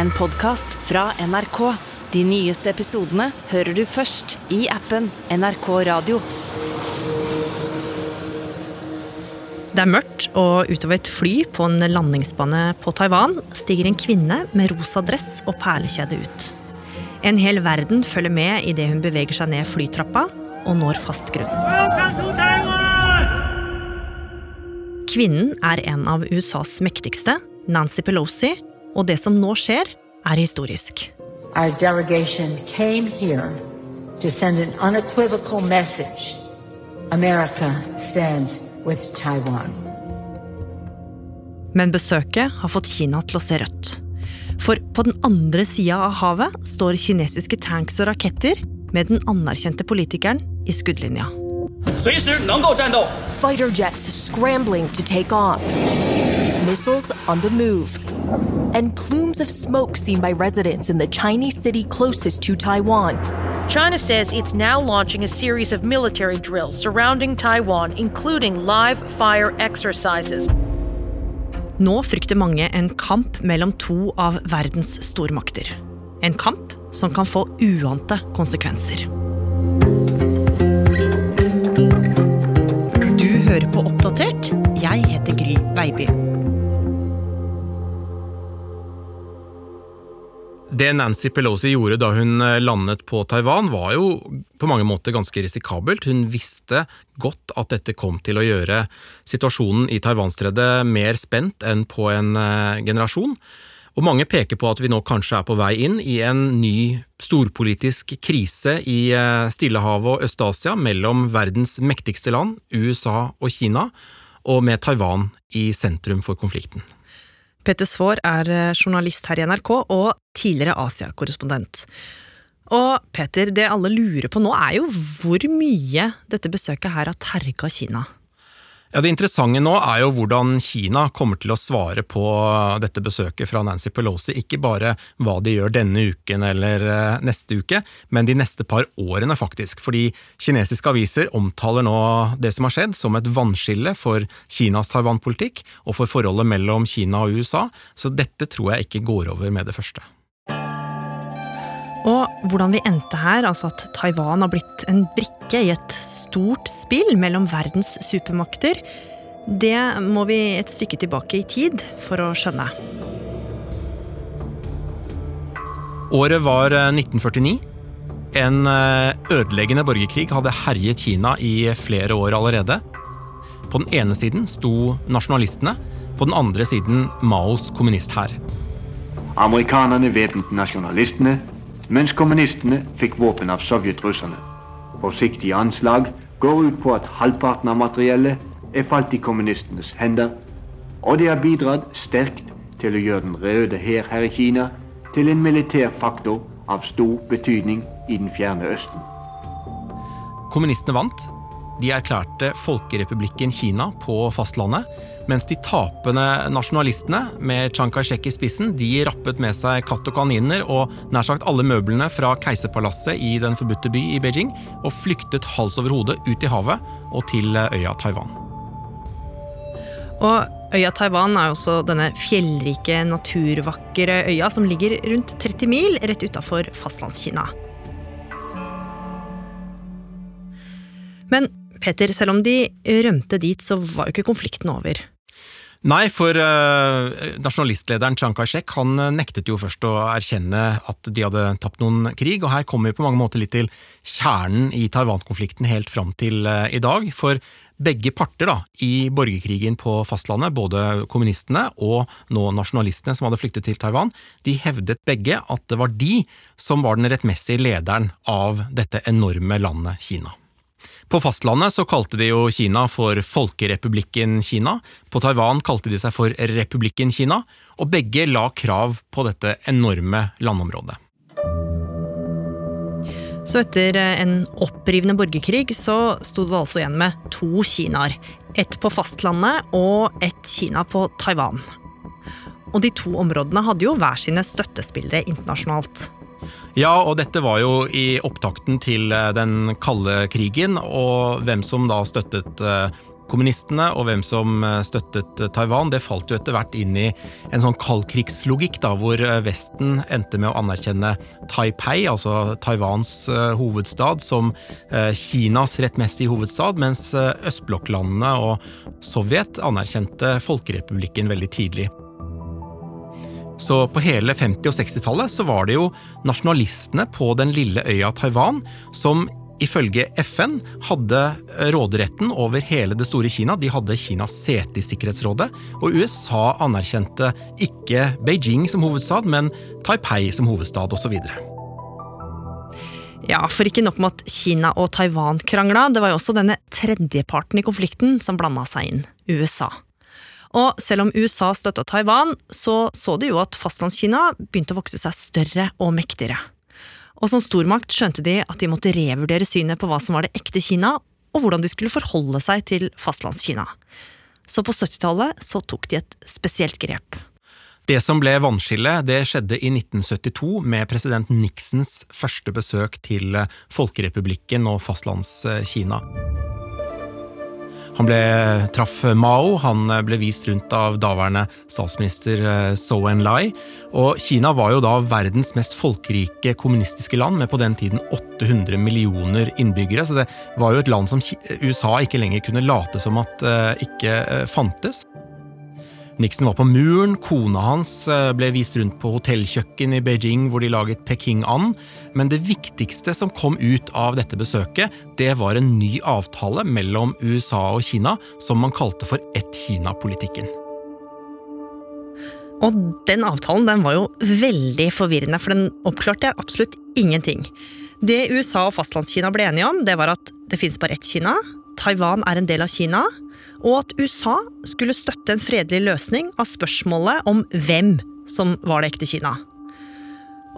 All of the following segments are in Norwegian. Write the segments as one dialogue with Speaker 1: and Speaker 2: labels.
Speaker 1: en podkast fra NRK. De nyeste episodene hører du først i appen NRK Radio.
Speaker 2: Det er mørkt, og utover et fly på en landingsbane på Taiwan stiger en kvinne med rosa dress og perlekjede ut. En hel verden følger med idet hun beveger seg ned flytrappa og når fast grunn. Kvinnen er en av USAs mektigste, Nancy Pelosi, og det som nå skjer, er historisk. Men besøket har fått Kina til å se rødt. For på den andre sida av havet står kinesiske tanks og raketter med den anerkjente politikeren i skuddlinja.
Speaker 3: Fighter jets scrambling to take off. Missiles on the move. And plumes of smoke seen by residents in the Chinese city closest to Taiwan.
Speaker 4: China says it's now launching a series of military drills surrounding Taiwan, including live fire exercises.
Speaker 2: Nå frykter mange en kamp mellom to av verdens stormakter. En kamp som kan få uante konsekvenser. Du hører på Oppdatert. Jeg heter Gry Baby.
Speaker 5: Det Nancy Pelosi gjorde da hun eh, landet på Taiwan, var jo på mange måter ganske risikabelt. Hun visste godt at dette kom til å gjøre situasjonen i Taiwanstredet mer spent enn på en eh, generasjon. Og mange peker på at vi nå kanskje er på vei inn i en ny storpolitisk krise i eh, Stillehavet og Øst-Asia mellom verdens mektigste land, USA og Kina, og med Taiwan i sentrum for konflikten.
Speaker 2: Petter Svaar er eh, journalist her i NRK og tidligere Asia-korrespondent. Og Peter, det alle lurer på nå er jo hvor mye dette besøket her har terga Kina.
Speaker 5: Ja, Det interessante nå er jo hvordan Kina kommer til å svare på dette besøket fra Nancy Pelosi. Ikke bare hva de gjør denne uken eller eh, neste uke, men de neste par årene, faktisk. Fordi kinesiske aviser omtaler nå det som har skjedd som et vannskille for Kinas Taiwan-politikk og for forholdet mellom Kina og USA, så dette tror jeg ikke går over med det første.
Speaker 2: Og hvordan vi endte her, altså at Taiwan har blitt en brikke i et stort spill mellom verdens supermakter, det må vi et stykke tilbake i tid for å skjønne.
Speaker 5: Året var eh, 1949. En eh, ødeleggende borgerkrig hadde herjet Kina i flere år allerede. På den ene siden sto nasjonalistene, på den andre siden Maos kommunisthær.
Speaker 6: Amerikanerne væpnet nasjonalistene, mens kommunistene fikk våpen av sovjetrusserne. Forsiktige anslag går ut på at halvparten av materiellet er falt i kommunistenes hender, og det har bidratt sterkt til å gjøre Den røde hær her i Kina til en militær faktor av stor betydning i den fjerne Østen.
Speaker 5: Kommunistene vant. De erklærte Folkerepublikken Kina på fastlandet, mens de tapende nasjonalistene, med Chiang Kai-shek i spissen, de rappet med seg katt og kaniner og nær sagt alle møblene fra keiserpalasset i Den forbudte by i Beijing, og flyktet hals over hode ut i havet og til øya Taiwan.
Speaker 2: Og øya Taiwan er også denne fjellrike, naturvakre øya som ligger rundt 30 mil rett utafor fastlandskina. Men Peter, selv om de rømte dit, så var jo ikke konflikten over.
Speaker 5: Nei, for uh, nasjonalistlederen Chiang Kai-shek han eh, nektet jo først å erkjenne at de hadde tapt noen krig, og her kommer vi på mange måter litt til kjernen i Taiwan-konflikten helt fram til uh, i dag. For begge parter da, i borgerkrigen på fastlandet, både kommunistene og nå nasjonalistene som hadde flyktet til Taiwan, de hevdet begge at det var de som var den rettmessige lederen av dette enorme landet Kina. På fastlandet så kalte de jo Kina for Folkerepublikken Kina, på Taiwan kalte de seg for Republikken Kina, og begge la krav på dette enorme landområdet.
Speaker 2: Så etter en opprivende borgerkrig så sto det altså igjen med to Kinaer. Ett på fastlandet og ett Kina på Taiwan. Og de to områdene hadde jo hver sine støttespillere internasjonalt.
Speaker 5: Ja, og dette var jo i opptakten til den kalde krigen, og hvem som da støttet kommunistene og hvem som eh, støttet Taiwan, det falt jo etter hvert inn i en sånn kaldkrigslogikk, da, hvor Vesten endte med å anerkjenne Taipei, altså Taiwans hovedstad, som Kinas rettmessige hovedstad, mens østblokklandene og Sovjet anerkjente Folkerepublikken veldig tidlig. Så på hele 50- og 60-tallet så var det jo nasjonalistene på den lille øya Taiwan som ifølge FN hadde råderetten over hele det store Kina. De hadde Kinas sete i Sikkerhetsrådet, og USA anerkjente ikke Beijing som hovedstad, men Taipei som hovedstad osv.
Speaker 2: Ja, for ikke nok med at Kina og Taiwan krangla, det var jo også denne tredjeparten i konflikten som blanda seg inn, USA. Og selv om USA støtta Taiwan, så så de jo at fastlandskina begynte å vokse seg større og mektigere. Og som stormakt skjønte de at de måtte revurdere synet på hva som var det ekte Kina, og hvordan de skulle forholde seg til fastlandskina. Så på 70-tallet så tok de et spesielt grep.
Speaker 5: Det som ble vannskillet, det skjedde i 1972 med president Nixons første besøk til Folkerepublikken og fastlandskina. Han ble, traff Mao, han ble vist rundt av daværende statsminister eh, Zhou Enlai. Og Kina var jo da verdens mest folkerike kommunistiske land, med på den tiden 800 millioner innbyggere. Så det var jo et land som USA ikke lenger kunne late som at ikke fantes. Nixon var på muren, kona hans eh, ble vist rundt på hotellkjøkken i Beijing hvor de laget Peking-and, men det viktigste som kom ut av dette besøket, det var en ny avtale mellom USA og Kina som man kalte for Ett-Kina-politikken.
Speaker 2: Og den avtalen den var jo veldig forvirrende, for den oppklarte absolutt ingenting. Det USA og fastlandskina ble enige om, det var at det fins bare ett Kina, Taiwan er en del av Kina, og at USA skulle støtte en fredelig løsning av spørsmålet om hvem som var det ekte Kina.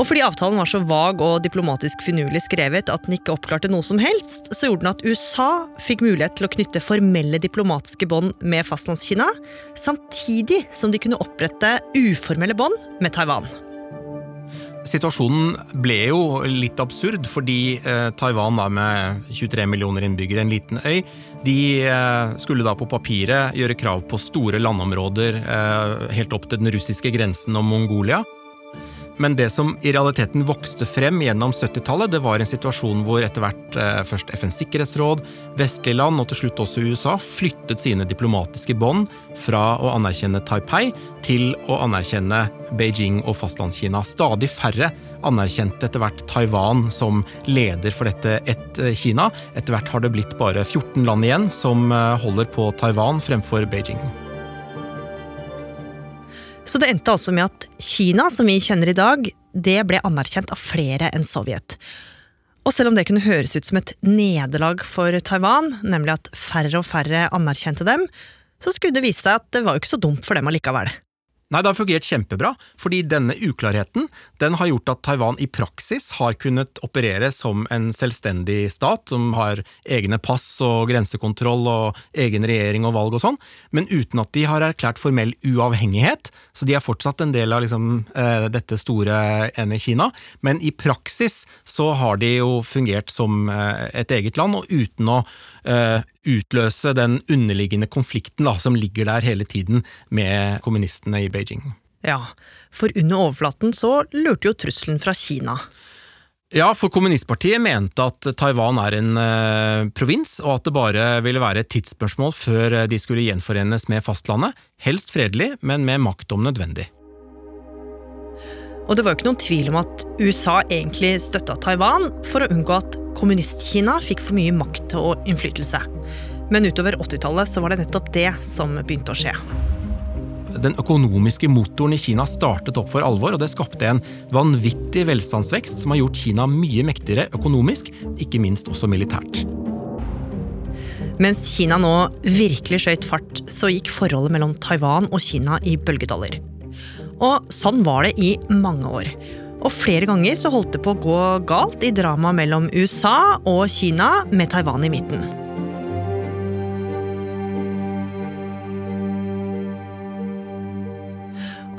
Speaker 2: Og fordi avtalen var så vag og diplomatisk finurlig skrevet at den ikke oppklarte noe som helst, så gjorde den at USA fikk mulighet til å knytte formelle diplomatiske bånd med Fastlandskina, samtidig som de kunne opprette uformelle bånd med Taiwan.
Speaker 5: Situasjonen ble jo litt absurd, fordi eh, Taiwan da med 23 millioner innbyggere, en liten øy, de eh, skulle da på papiret gjøre krav på store landområder eh, helt opp til den russiske grensen og Mongolia. Men det som i realiteten vokste frem gjennom 70-tallet, det var en situasjon hvor etter hvert eh, først FNs sikkerhetsråd, vestlige land og til slutt også USA flyttet sine diplomatiske bånd fra å anerkjenne Taipei til å anerkjenne Beijing og Fastlandskina. Stadig færre anerkjente etter hvert Taiwan som leder for dette ett eh, Kina. Etter hvert har det blitt bare 14 land igjen som eh, holder på Taiwan fremfor Beijing.
Speaker 2: Så det endte altså med at Kina, som vi kjenner i dag, det ble anerkjent av flere enn Sovjet. Og selv om det kunne høres ut som et nederlag for Taiwan, nemlig at færre og færre anerkjente dem, så skulle det vise seg at det var jo ikke så dumt for dem allikevel.
Speaker 5: Nei, det har fungert kjempebra, fordi denne uklarheten den har gjort at Taiwan i praksis har kunnet operere som en selvstendig stat, som har egne pass og grensekontroll og egen regjering og valg og sånn, men uten at de har erklært formell uavhengighet, så de er fortsatt en del av liksom, eh, dette store ene Kina, men i praksis så har de jo fungert som eh, et eget land, og uten å uh, utløse den underliggende konflikten da, som ligger der hele tiden med kommunistene i Beijing.
Speaker 2: Ja, for under overflaten så lurte jo trusselen fra Kina.
Speaker 5: Ja, for kommunistpartiet mente at Taiwan er en uh, provins, og at det bare ville være et tidsspørsmål før de skulle gjenforenes med fastlandet, helst fredelig, men med makt om nødvendig.
Speaker 2: Og det var jo ikke noen tvil om at USA egentlig støtta Taiwan for å unngå at Kommunist-Kina fikk for mye makt og innflytelse. Men utover 80-tallet var det nettopp det som begynte å skje.
Speaker 5: Den økonomiske motoren i Kina startet opp for alvor, og det skapte en vanvittig velstandsvekst som har gjort Kina mye mektigere økonomisk, ikke minst også militært.
Speaker 2: Mens Kina nå virkelig skjøt fart, så gikk forholdet mellom Taiwan og Kina i bølgedaler. Og sånn var det i mange år. Og flere ganger så holdt det på å gå galt i dramaet mellom USA og Kina, med Taiwan i midten.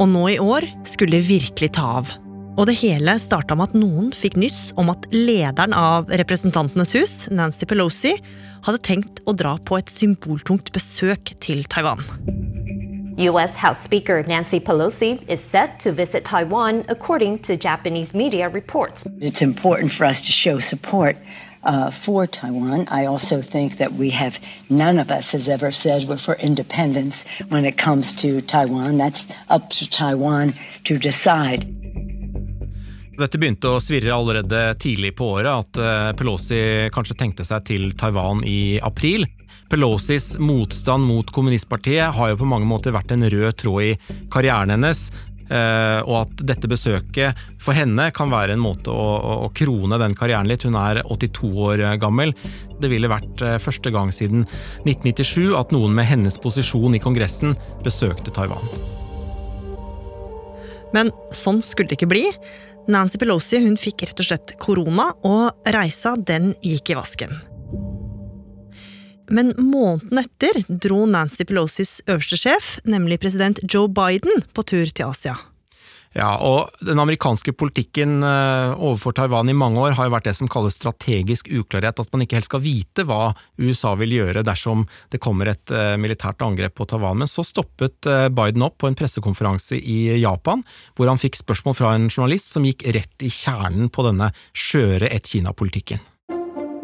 Speaker 2: Og nå i år skulle det virkelig ta av. Og det hele starta med at noen fikk nyss om at lederen av Representantenes hus, Nancy Pelosi, hadde tenkt å dra på et symboltungt besøk til Taiwan.
Speaker 7: U.S. House Speaker Nancy Pelosi is set to visit Taiwan, according to Japanese media reports.
Speaker 8: It's important for us to show support uh, for Taiwan. I also think that we have, none of us has ever said we're for independence when it comes to Taiwan. That's up to Taiwan to decide.
Speaker 5: Dette begynte å svirre allerede tidlig på året, at eh, Pelosi kanskje tenkte seg til Taiwan i april. Pelosis motstand mot kommunistpartiet har jo på mange måter vært en rød tråd i karrieren hennes. Eh, og at dette besøket for henne kan være en måte å, å, krone den karrieren litt. Hun er 82 år gammel. Det ville vært eh, første gang siden 1997 at noen med hennes posisjon i Kongressen besøkte Taiwan.
Speaker 2: Men sånn skulle det ikke bli. Nancy Pelosi hun fikk rett og slett korona, og reisa den gikk i vasken. Men måneden etter dro Nancy Pelosis øverste sjef, nemlig president Joe Biden, på tur til Asia.
Speaker 5: Ja, og Den amerikanske politikken eh, overfor Taiwan i mange år har jo vært det som kalles strategisk uklarhet. At man ikke helt skal vite hva USA vil gjøre dersom det kommer et eh, militært angrep på Taiwan. Men så stoppet eh, Biden opp på en pressekonferanse i Japan, hvor han fikk spørsmål fra en journalist som gikk rett i kjernen på denne skjøre ett-Kina-politikken.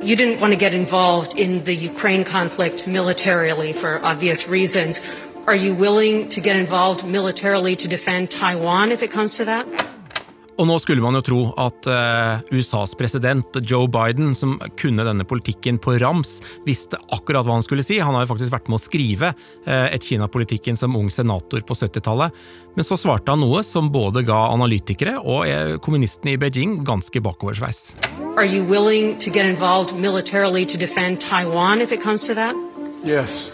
Speaker 9: You didn't want to get involved in the Ukraine conflict militarily for obvious reasons. Are you willing to get involved militarily to defend Taiwan if it comes to that?
Speaker 5: Og nå skulle man jo tro at eh, USAs president Joe Biden, som kunne denne politikken på rams, visste akkurat hva han skulle si. Han har jo faktisk vært med å skrive eh, et Kina-politikken som ung senator på 70-tallet. Men så svarte han noe som både ga analytikere og eh, kommunistene i Beijing ganske bakoversveis.
Speaker 9: Are you willing to get involved militarily to defend Taiwan if it comes to that?
Speaker 10: Yes.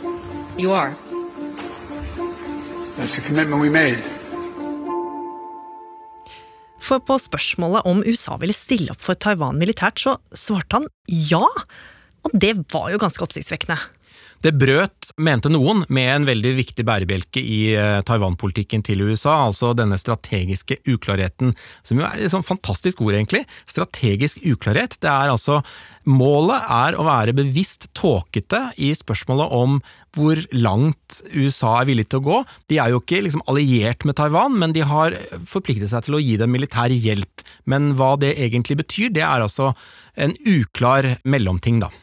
Speaker 9: You are.
Speaker 10: That's the commitment we made.
Speaker 2: For på spørsmålet om USA ville stille opp for Taiwan militært, så svarte han ja. Og det var jo ganske oppsiktsvekkende.
Speaker 5: Det brøt, mente noen, med en veldig viktig bærebjelke i eh, Taiwan-politikken til USA, altså denne strategiske uklarheten, som jo er et sånn fantastisk ord, egentlig. Strategisk uklarhet, det er altså Målet er å være bevisst tåkete i spørsmålet om hvor langt USA er villig til å gå. De er jo ikke liksom alliert med Taiwan, men de har forpliktet seg til å gi dem militær hjelp. Men hva det egentlig betyr, det er altså en uklar mellomting, da.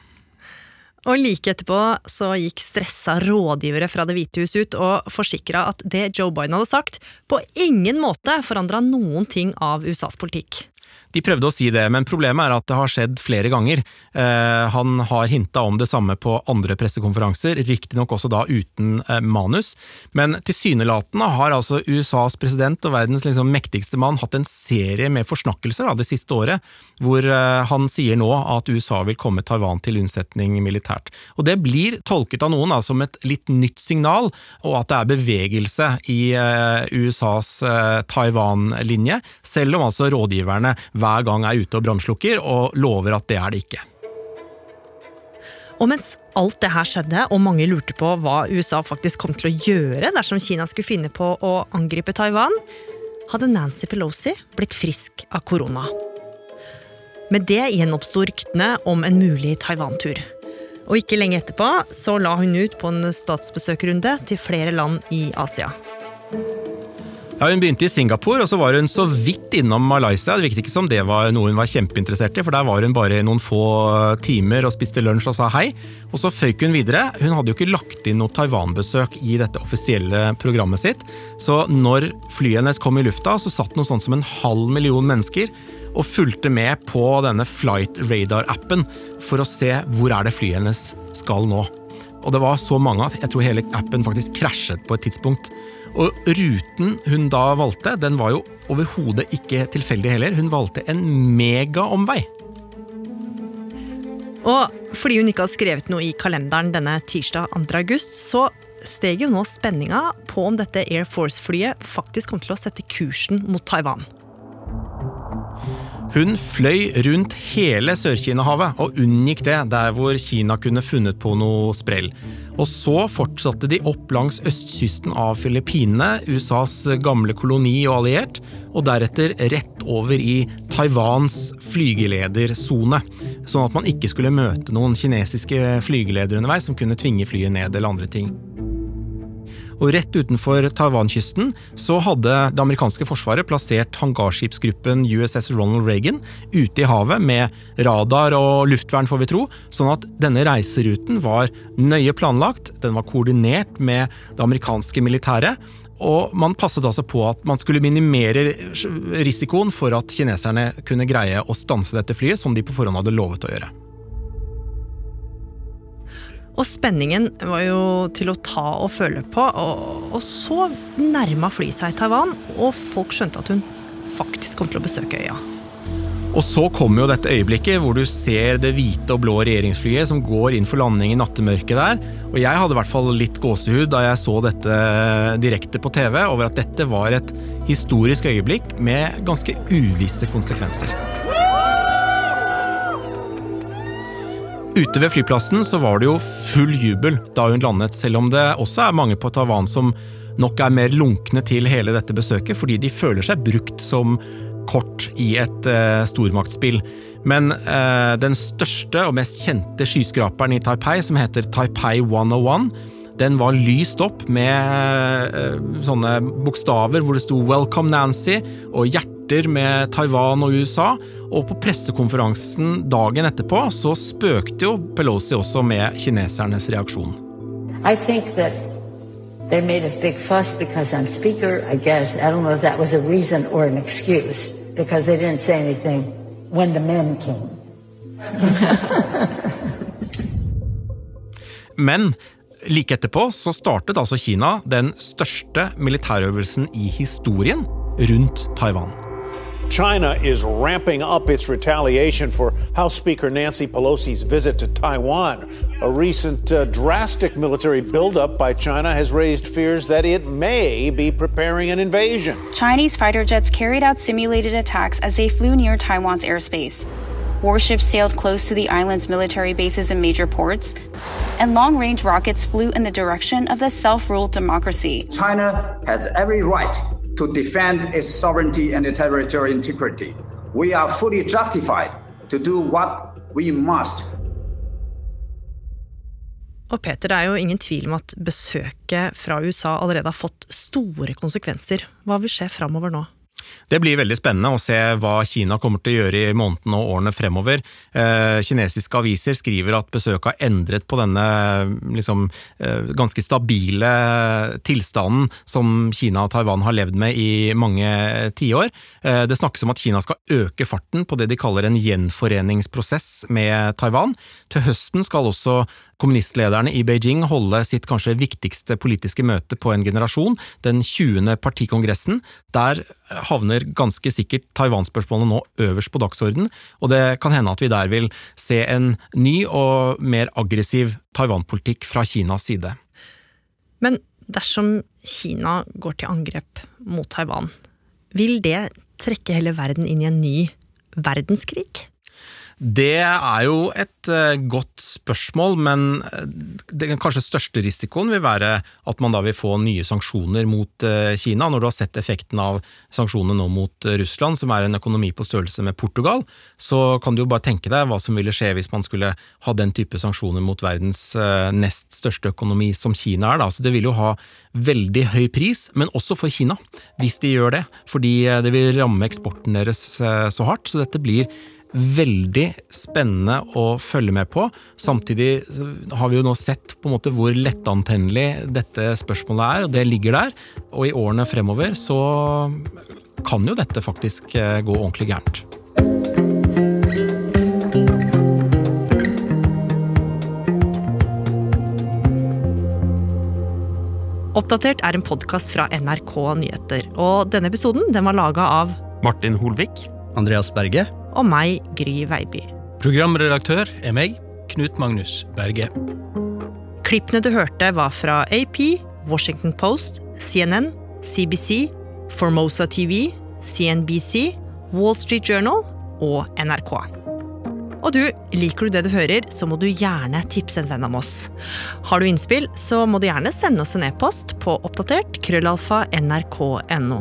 Speaker 2: Og like etterpå så gikk stressa rådgivere fra Det hvite hus ut og forsikra at det Joe Biden hadde sagt, på ingen måte forandra noen ting av USAs politikk.
Speaker 5: De prøvde å si det, men problemet er at det har skjedd flere ganger. Eh, han har hinta om det samme på andre pressekonferanser, riktignok også da uten eh, manus. Men tilsynelatende har altså USAs president og verdens liksom, mektigste mann hatt en serie med forsnakkelser da, det siste året, hvor eh, han sier nå at USA vil komme Taiwan til unnsetning militært. Og Det blir tolket av noen da, som et litt nytt signal, og at det er bevegelse i USAs Taiwan-linje, selv om altså rådgiverne hver gang jeg er ute og brannslukker, og lover at det er det ikke.
Speaker 2: Og mens alt det her skjedde, og mange lurte på hva USA faktisk kom til å gjøre dersom Kina skulle finne på å angripe Taiwan, hadde Nancy Pelosi blitt frisk av korona. Med det gjenoppsto ryktene om en mulig Taiwan-tur. Og ikke lenge etterpå så la hun ut på en statsbesøkrunde til flere land i Asia.
Speaker 5: Ja, Hun begynte i Singapore, og så var hun så vidt innom Malaysia. Det virket ikke som det var noe hun var kjempeinteressert i, for der var hun bare noen få timer og spiste lunsj og sa hei. Og så føyk hun videre. Hun hadde jo ikke lagt inn noe Taiwan-besøk i dette offisielle programmet sitt, så når flyet hennes kom i lufta, så satt noe sånt som en halv million mennesker og fulgte med på denne Flight Radar-appen for å se hvor er det flyet hennes skal nå. Og det var så mange at jeg tror hele appen faktisk krasjet på et tidspunkt. Og ruten hun da valgte, den var jo overhodet ikke tilfeldig heller. Hun valgte en megaomvei.
Speaker 2: Og fordi hun ikke har skrevet noe i kalenderen denne tirsdag 2. august, så steg jo nå spenninga på om dette Air Force-flyet faktisk kom til å sette kursen mot Taiwan.
Speaker 5: Hun fløy rundt hele Sør-Kina-havet og unngikk det der hvor Kina kunne funnet på noe sprell. Og så fortsatte de opp langs østkysten av Filippinene, USAs gamle koloni og alliert, og deretter rett over i Taiwans flygeledersone. Sånn at man ikke skulle møte noen kinesiske flygeledere underveis som kunne tvinge flyet ned eller andre ting. Og rett utenfor Taiwan-kysten så hadde det amerikanske forsvaret plassert hangarskipsgruppen USS Ronald Reagan ute i havet med radar og luftvern, får vi tro, sånn at denne reiseruten var nøye planlagt, den var koordinert med det amerikanske militæret, og man passet altså på at man skulle minimere risikoen for at kineserne kunne greie å stanse dette flyet, som de på forhånd hadde lovet å gjøre.
Speaker 2: Og spenningen var jo til å ta og føle på. Og, og så nærma flyet seg Taiwan, og folk skjønte at hun faktisk kom til å besøke øya.
Speaker 5: Og så kommer jo dette øyeblikket hvor du ser det hvite og blå regjeringsflyet som går inn for landing i nattemørket der. Og jeg hadde i hvert fall litt gåsehud da jeg så dette direkte på TV, over at dette var et historisk øyeblikk med ganske uvisse konsekvenser. Ute ved flyplassen så var det jo full jubel da hun landet, selv om det også er mange på Taiwan som nok er mer lunkne til hele dette besøket, fordi de føler seg brukt som kort i et uh, stormaktsspill. Men uh, den største og mest kjente skyskraperen i Taipei, som heter Taipei 101, den var lyst opp med uh, sånne bokstaver hvor det sto 'Welcome Nancy' og hjerter med Taiwan og USA. Og på pressekonferansen dagen etterpå så spøkte jo Pelosi også med kinesernes reaksjon.
Speaker 8: I think that they made a big fuss because I'm speaker, I guess. I don't know if that was a reason or an excuse because they didn't say anything when the men came.
Speaker 5: Men like etterpå så startet altså Kina den største militærøvelsen i historien rundt Taiwan.
Speaker 10: China is ramping up its retaliation for House Speaker Nancy Pelosi's visit to Taiwan. A recent uh, drastic military buildup by China has raised fears that it may be preparing an invasion.
Speaker 11: Chinese fighter jets carried out simulated attacks as they flew near Taiwan's airspace. Warships sailed close to the island's military bases and major ports, and long range rockets flew in the direction of the self ruled democracy.
Speaker 12: China has every right to defend its sovereignty and territorial integrity. We are fully justified to do what we must.
Speaker 2: Og Peter, det er jo ingen tvil om at besøket fra USA allerede har fått store konsekvenser. Hva vil skje framover nå?
Speaker 5: Det blir veldig spennende å se hva Kina kommer til å gjøre i månedene og årene fremover. Eh, kinesiske aviser skriver at besøket har endret på denne liksom, eh, ganske stabile tilstanden som Kina og Taiwan har levd med i mange tiår. Eh, det snakkes om at Kina skal øke farten på det de kaller en gjenforeningsprosess med Taiwan. Til høsten skal også kommunistlederne i Beijing holde sitt kanskje viktigste politiske møte på en generasjon, den 20. partikongressen. Der havner ganske sikkert Taiwan-spørsmålet nå øverst på dagsorden, og det kan hende at vi der vil se en ny og mer aggressiv Taiwan-politikk fra Kinas side.
Speaker 2: Men dersom Kina går til angrep mot Taiwan, vil det trekke hele verden inn i en ny verdenskrig?
Speaker 5: Det er jo et uh, godt spørsmål, men eh, den kanskje største risikoen vil være at man da vil få nye sanksjoner mot uh, Kina. Når du har sett effekten av sanksjonene nå mot Russland, som er en økonomi på størrelse med Portugal, så kan du jo bare tenke deg hva som ville skje hvis man skulle ha den type sanksjoner mot verdens nest største økonomi som Kina er. Da. Så det vil jo ha veldig høy pris, men også for Kina, hvis de gjør det. Fordi det vil ramme eksporten deres så hardt. Så dette blir veldig spennende å følge med på. Samtidig har vi jo nå sett på en måte hvor lettantennelig dette spørsmålet er, og det ligger der. Og i årene fremover så kan jo dette faktisk eh, gå ordentlig gærent.
Speaker 2: Oppdatert er en podkast fra NRK Nyheter, og denne episoden den var laga av
Speaker 13: Martin Holvik.
Speaker 14: Andreas Berge
Speaker 2: og meg, Gry Veiby.
Speaker 13: Programredaktør er meg, Knut Magnus Berge.
Speaker 2: Klippene du hørte, var fra AP, Washington Post, CNN, CBC, Formosa TV, CNBC, Wall Street Journal og NRK. Og du, liker du det du hører, så må du gjerne tipse en venn om oss. Har du innspill, så må du gjerne sende oss en e-post på oppdatert krøllalfa nrk.no.